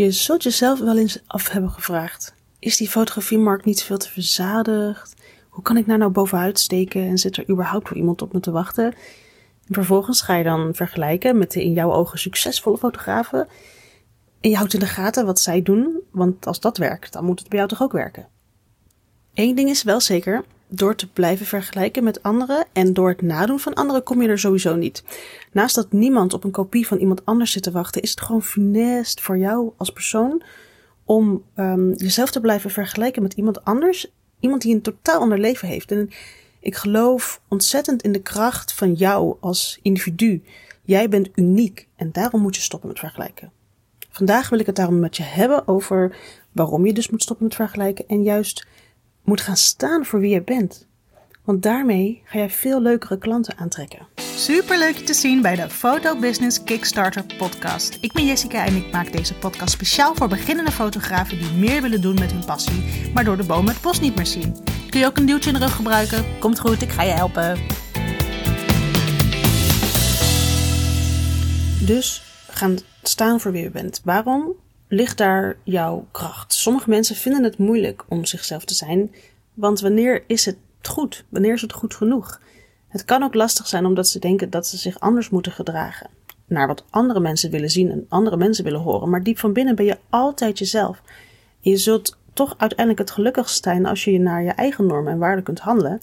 Je zult jezelf wel eens af hebben gevraagd: is die fotografiemarkt niet veel te verzadigd? Hoe kan ik daar nou bovenuit steken en zit er überhaupt voor iemand op me te wachten? En vervolgens ga je dan vergelijken met de in jouw ogen succesvolle fotografen. En je houdt in de gaten wat zij doen, want als dat werkt, dan moet het bij jou toch ook werken. Eén ding is wel zeker: door te blijven vergelijken met anderen en door het nadoen van anderen kom je er sowieso niet. Naast dat niemand op een kopie van iemand anders zit te wachten, is het gewoon funest voor jou als persoon om um, jezelf te blijven vergelijken met iemand anders. Iemand die een totaal ander leven heeft. En ik geloof ontzettend in de kracht van jou als individu. Jij bent uniek en daarom moet je stoppen met vergelijken. Vandaag wil ik het daarom met je hebben over waarom je dus moet stoppen met vergelijken en juist moet gaan staan voor wie je bent. Want daarmee ga jij veel leukere klanten aantrekken. Super leuk je te zien bij de Photo Business Kickstarter podcast. Ik ben Jessica en ik maak deze podcast speciaal voor beginnende fotografen die meer willen doen met hun passie, maar door de boom het bos niet meer zien. Kun je ook een duwtje in de rug gebruiken? Komt goed, ik ga je helpen. Dus gaan staan voor wie je bent. Waarom ligt daar jouw kracht? Sommige mensen vinden het moeilijk om zichzelf te zijn, want wanneer is het goed? Wanneer is het goed genoeg? Het kan ook lastig zijn omdat ze denken dat ze zich anders moeten gedragen. Naar wat andere mensen willen zien en andere mensen willen horen. Maar diep van binnen ben je altijd jezelf. je zult toch uiteindelijk het gelukkigst zijn als je je naar je eigen normen en waarden kunt handelen.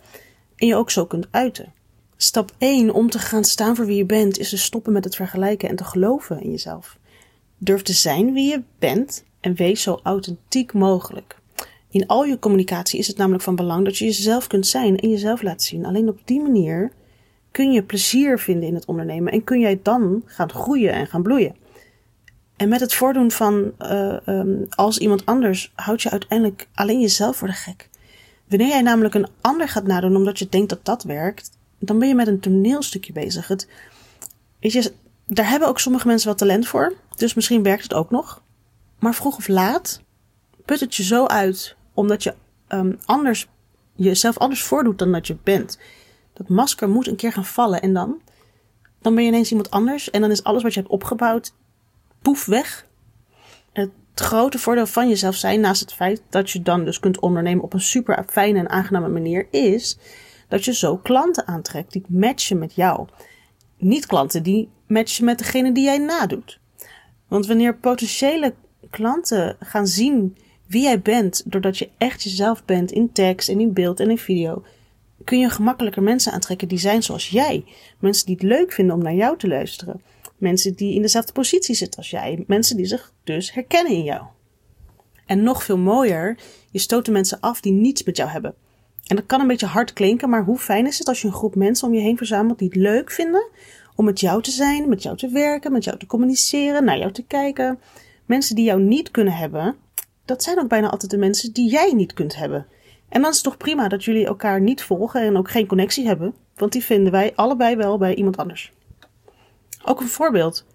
En je ook zo kunt uiten. Stap 1 om te gaan staan voor wie je bent is dus stoppen met het vergelijken en te geloven in jezelf. Durf te zijn wie je bent en wees zo authentiek mogelijk. In al je communicatie is het namelijk van belang dat je jezelf kunt zijn en jezelf laat zien. Alleen op die manier kun je plezier vinden in het ondernemen en kun jij dan gaan groeien en gaan bloeien. En met het voordoen van uh, um, als iemand anders houd je uiteindelijk alleen jezelf voor de gek. Wanneer jij namelijk een ander gaat nadoen omdat je denkt dat dat werkt, dan ben je met een toneelstukje bezig. Het, weet je, daar hebben ook sommige mensen wat talent voor, dus misschien werkt het ook nog. Maar vroeg of laat put het je zo uit omdat je um, anders, jezelf anders voordoet dan dat je bent. Dat masker moet een keer gaan vallen en dan, dan ben je ineens iemand anders en dan is alles wat je hebt opgebouwd, poef weg. Het grote voordeel van jezelf zijn, naast het feit dat je dan dus kunt ondernemen op een super fijne en aangename manier, is dat je zo klanten aantrekt die matchen met jou. Niet klanten die matchen met degene die jij nadoet. Want wanneer potentiële klanten gaan zien wie jij bent, doordat je echt jezelf bent in tekst en in beeld en in video, kun je gemakkelijker mensen aantrekken die zijn zoals jij. Mensen die het leuk vinden om naar jou te luisteren. Mensen die in dezelfde positie zitten als jij. Mensen die zich dus herkennen in jou. En nog veel mooier, je stoot de mensen af die niets met jou hebben. En dat kan een beetje hard klinken, maar hoe fijn is het als je een groep mensen om je heen verzamelt die het leuk vinden om met jou te zijn, met jou te werken, met jou te communiceren, naar jou te kijken. Mensen die jou niet kunnen hebben, dat zijn ook bijna altijd de mensen die jij niet kunt hebben. En dan is het toch prima dat jullie elkaar niet volgen en ook geen connectie hebben, want die vinden wij allebei wel bij iemand anders. Ook een voorbeeld.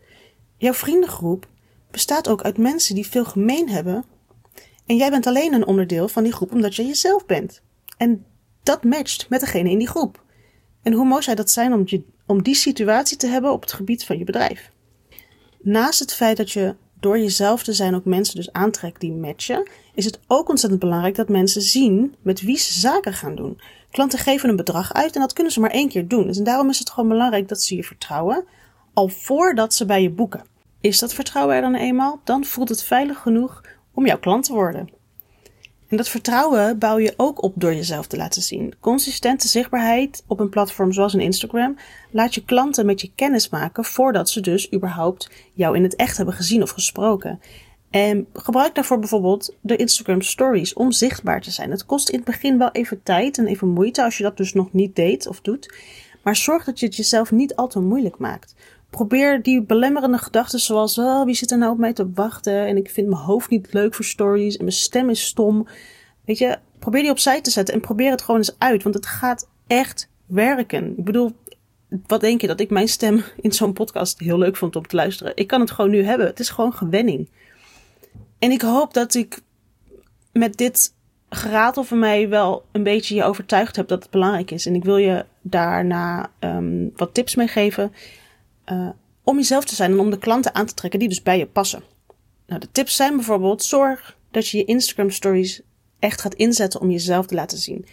Jouw vriendengroep bestaat ook uit mensen die veel gemeen hebben. En jij bent alleen een onderdeel van die groep omdat je jezelf bent. En dat matcht met degene in die groep. En hoe mooi zou dat zijn om, je, om die situatie te hebben op het gebied van je bedrijf? Naast het feit dat je door jezelf te zijn ook mensen dus aantrekt die matchen, is het ook ontzettend belangrijk dat mensen zien met wie ze zaken gaan doen. Klanten geven een bedrag uit en dat kunnen ze maar één keer doen. Dus en daarom is het gewoon belangrijk dat ze je vertrouwen, al voordat ze bij je boeken. Is dat vertrouwen er dan eenmaal, dan voelt het veilig genoeg om jouw klant te worden. En dat vertrouwen bouw je ook op door jezelf te laten zien. Consistente zichtbaarheid op een platform zoals een Instagram laat je klanten met je kennis maken voordat ze dus überhaupt jou in het echt hebben gezien of gesproken. En gebruik daarvoor bijvoorbeeld de Instagram Stories om zichtbaar te zijn. Het kost in het begin wel even tijd en even moeite als je dat dus nog niet deed of doet. Maar zorg dat je het jezelf niet al te moeilijk maakt. Probeer die belemmerende gedachten zoals, oh, wie zit er nou op mij te wachten? En ik vind mijn hoofd niet leuk voor stories en mijn stem is stom. Weet je, probeer die opzij te zetten en probeer het gewoon eens uit. Want het gaat echt werken. Ik bedoel, wat denk je dat ik mijn stem in zo'n podcast heel leuk vond om te luisteren? Ik kan het gewoon nu hebben. Het is gewoon gewenning. En ik hoop dat ik met dit geratel van mij wel een beetje je overtuigd heb dat het belangrijk is. En ik wil je daarna um, wat tips mee geven uh, om jezelf te zijn en om de klanten aan te trekken die dus bij je passen. Nou, de tips zijn bijvoorbeeld: zorg dat je je Instagram stories echt gaat inzetten om jezelf te laten zien.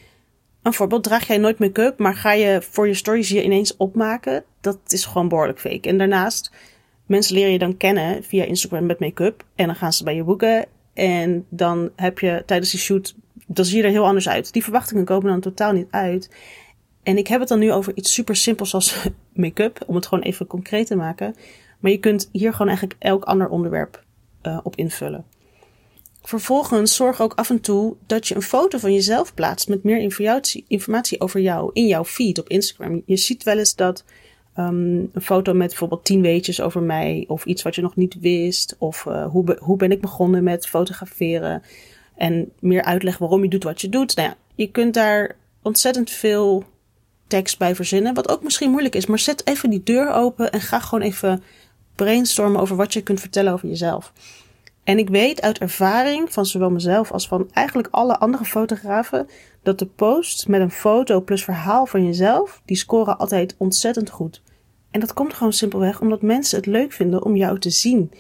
Een voorbeeld, draag jij nooit make-up, maar ga je voor je stories je ineens opmaken? Dat is gewoon behoorlijk fake. En daarnaast, mensen leren je dan kennen via Instagram met make-up. En dan gaan ze bij je boeken. En dan heb je tijdens die shoot, dan zie je er heel anders uit. Die verwachtingen komen dan totaal niet uit. En ik heb het dan nu over iets super simpels als make-up, om het gewoon even concreet te maken. Maar je kunt hier gewoon eigenlijk elk ander onderwerp uh, op invullen. Vervolgens zorg ook af en toe dat je een foto van jezelf plaatst met meer informatie, over jou in jouw feed op Instagram. Je ziet wel eens dat um, een foto met bijvoorbeeld tien weetjes over mij of iets wat je nog niet wist of uh, hoe, hoe ben ik begonnen met fotograferen en meer uitleg waarom je doet wat je doet. Nou ja, je kunt daar ontzettend veel tekst bij verzinnen, wat ook misschien moeilijk is, maar zet even die deur open en ga gewoon even brainstormen over wat je kunt vertellen over jezelf. En ik weet uit ervaring van zowel mezelf als van eigenlijk alle andere fotografen dat de posts met een foto plus verhaal van jezelf, die scoren altijd ontzettend goed. En dat komt gewoon simpelweg omdat mensen het leuk vinden om jou te zien.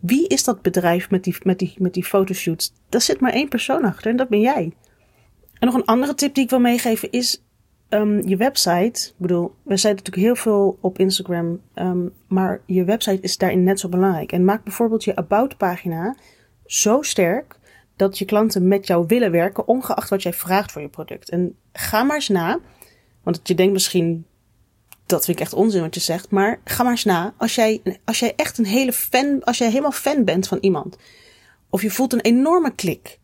Wie is dat bedrijf met die, met die, met die fotoshoots? Daar zit maar één persoon achter en dat ben jij. En nog een andere tip die ik wil meegeven is um, je website. Ik bedoel, we zeiden natuurlijk heel veel op Instagram, um, maar je website is daarin net zo belangrijk. En maak bijvoorbeeld je About pagina zo sterk dat je klanten met jou willen werken, ongeacht wat jij vraagt voor je product. En ga maar eens na, want je denkt misschien, dat vind ik echt onzin wat je zegt, maar ga maar eens na. Als jij, als jij echt een hele fan, als jij helemaal fan bent van iemand, of je voelt een enorme klik,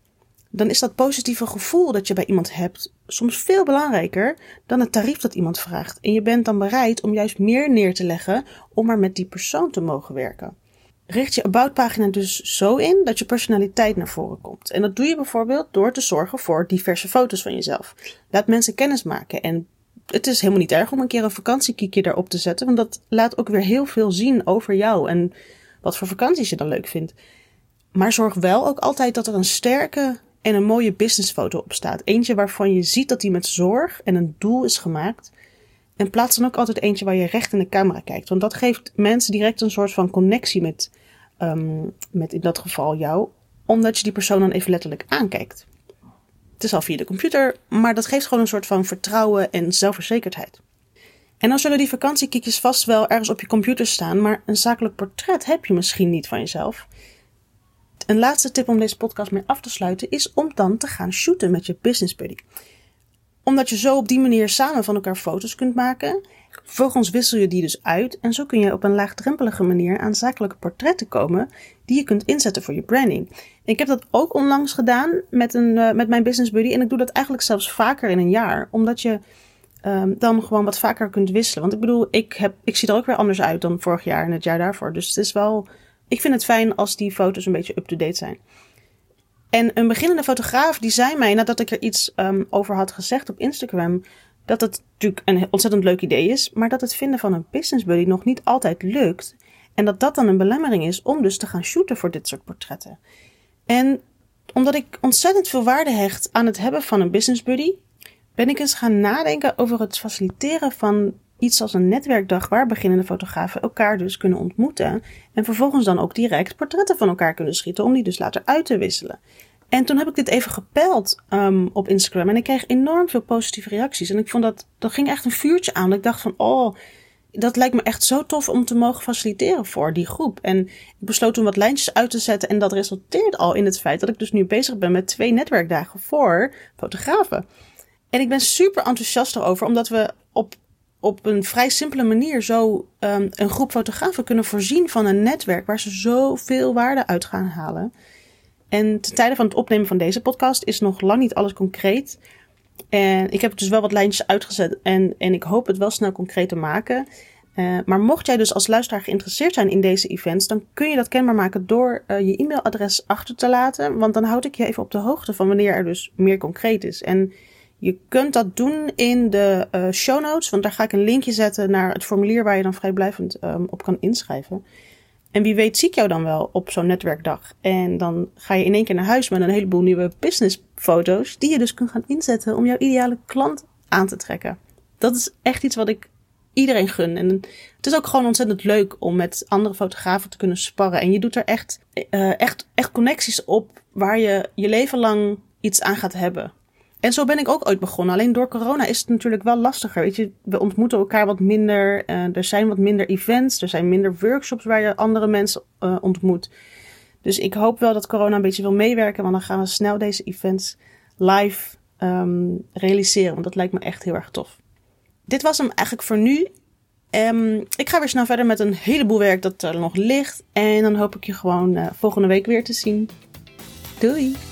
dan is dat positieve gevoel dat je bij iemand hebt soms veel belangrijker dan het tarief dat iemand vraagt. En je bent dan bereid om juist meer neer te leggen om maar met die persoon te mogen werken. Richt je About pagina dus zo in dat je personaliteit naar voren komt. En dat doe je bijvoorbeeld door te zorgen voor diverse foto's van jezelf. Laat mensen kennis maken en het is helemaal niet erg om een keer een vakantiekiekje daarop te zetten, want dat laat ook weer heel veel zien over jou en wat voor vakanties je dan leuk vindt. Maar zorg wel ook altijd dat er een sterke en een mooie businessfoto op staat. Eentje waarvan je ziet dat die met zorg en een doel is gemaakt. En plaats dan ook altijd eentje waar je recht in de camera kijkt. Want dat geeft mensen direct een soort van connectie met, um, met in dat geval jou. Omdat je die persoon dan even letterlijk aankijkt. Het is al via de computer, maar dat geeft gewoon een soort van vertrouwen en zelfverzekerdheid. En dan zullen die vakantiekiekjes vast wel ergens op je computer staan, maar een zakelijk portret heb je misschien niet van jezelf. Een laatste tip om deze podcast mee af te sluiten is om dan te gaan shooten met je business buddy. Omdat je zo op die manier samen van elkaar foto's kunt maken. Vervolgens wissel je die dus uit en zo kun je op een laagdrempelige manier aan zakelijke portretten komen die je kunt inzetten voor je branding. Ik heb dat ook onlangs gedaan met, een, uh, met mijn business buddy en ik doe dat eigenlijk zelfs vaker in een jaar, omdat je um, dan gewoon wat vaker kunt wisselen. Want ik bedoel, ik, heb, ik zie er ook weer anders uit dan vorig jaar en het jaar daarvoor. Dus het is wel ik vind het fijn als die foto's een beetje up-to-date zijn. En een beginnende fotograaf die zei mij nadat ik er iets um, over had gezegd op Instagram. Dat het natuurlijk een ontzettend leuk idee is, maar dat het vinden van een business buddy nog niet altijd lukt. En dat dat dan een belemmering is om dus te gaan shooten voor dit soort portretten. En omdat ik ontzettend veel waarde hecht aan het hebben van een business buddy, ben ik eens gaan nadenken over het faciliteren van iets als een netwerkdag waar beginnende fotografen elkaar dus kunnen ontmoeten. En vervolgens dan ook direct portretten van elkaar kunnen schieten om die dus later uit te wisselen. En toen heb ik dit even gepeld um, op Instagram en ik kreeg enorm veel positieve reacties. En ik vond dat, dat ging echt een vuurtje aan. Ik dacht van, oh, dat lijkt me echt zo tof om te mogen faciliteren voor die groep. En ik besloot toen wat lijntjes uit te zetten en dat resulteert al in het feit dat ik dus nu bezig ben met twee netwerkdagen voor fotografen. En ik ben super enthousiast erover, omdat we op op een vrij simpele manier zo um, een groep fotografen kunnen voorzien van een netwerk waar ze zoveel waarde uit gaan halen. En ten tijde van het opnemen van deze podcast is nog lang niet alles concreet. En ik heb dus wel wat lijntjes uitgezet en, en ik hoop het wel snel concreet te maken. Uh, maar mocht jij dus als luisteraar geïnteresseerd zijn in deze events, dan kun je dat kenbaar maken door uh, je e-mailadres achter te laten. Want dan houd ik je even op de hoogte van wanneer er dus meer concreet is. En je kunt dat doen in de uh, show notes, want daar ga ik een linkje zetten naar het formulier waar je dan vrijblijvend um, op kan inschrijven. En wie weet zie ik jou dan wel op zo'n netwerkdag. En dan ga je in één keer naar huis met een heleboel nieuwe businessfoto's, die je dus kunt gaan inzetten om jouw ideale klant aan te trekken. Dat is echt iets wat ik iedereen gun. En het is ook gewoon ontzettend leuk om met andere fotografen te kunnen sparren. En je doet er echt, uh, echt, echt connecties op waar je je leven lang iets aan gaat hebben. En zo ben ik ook ooit begonnen. Alleen door corona is het natuurlijk wel lastiger. Weet je, we ontmoeten elkaar wat minder. Uh, er zijn wat minder events. Er zijn minder workshops waar je andere mensen uh, ontmoet. Dus ik hoop wel dat corona een beetje wil meewerken. Want dan gaan we snel deze events live um, realiseren. Want dat lijkt me echt heel erg tof. Dit was hem eigenlijk voor nu. Um, ik ga weer snel verder met een heleboel werk dat er nog ligt. En dan hoop ik je gewoon uh, volgende week weer te zien. Doei!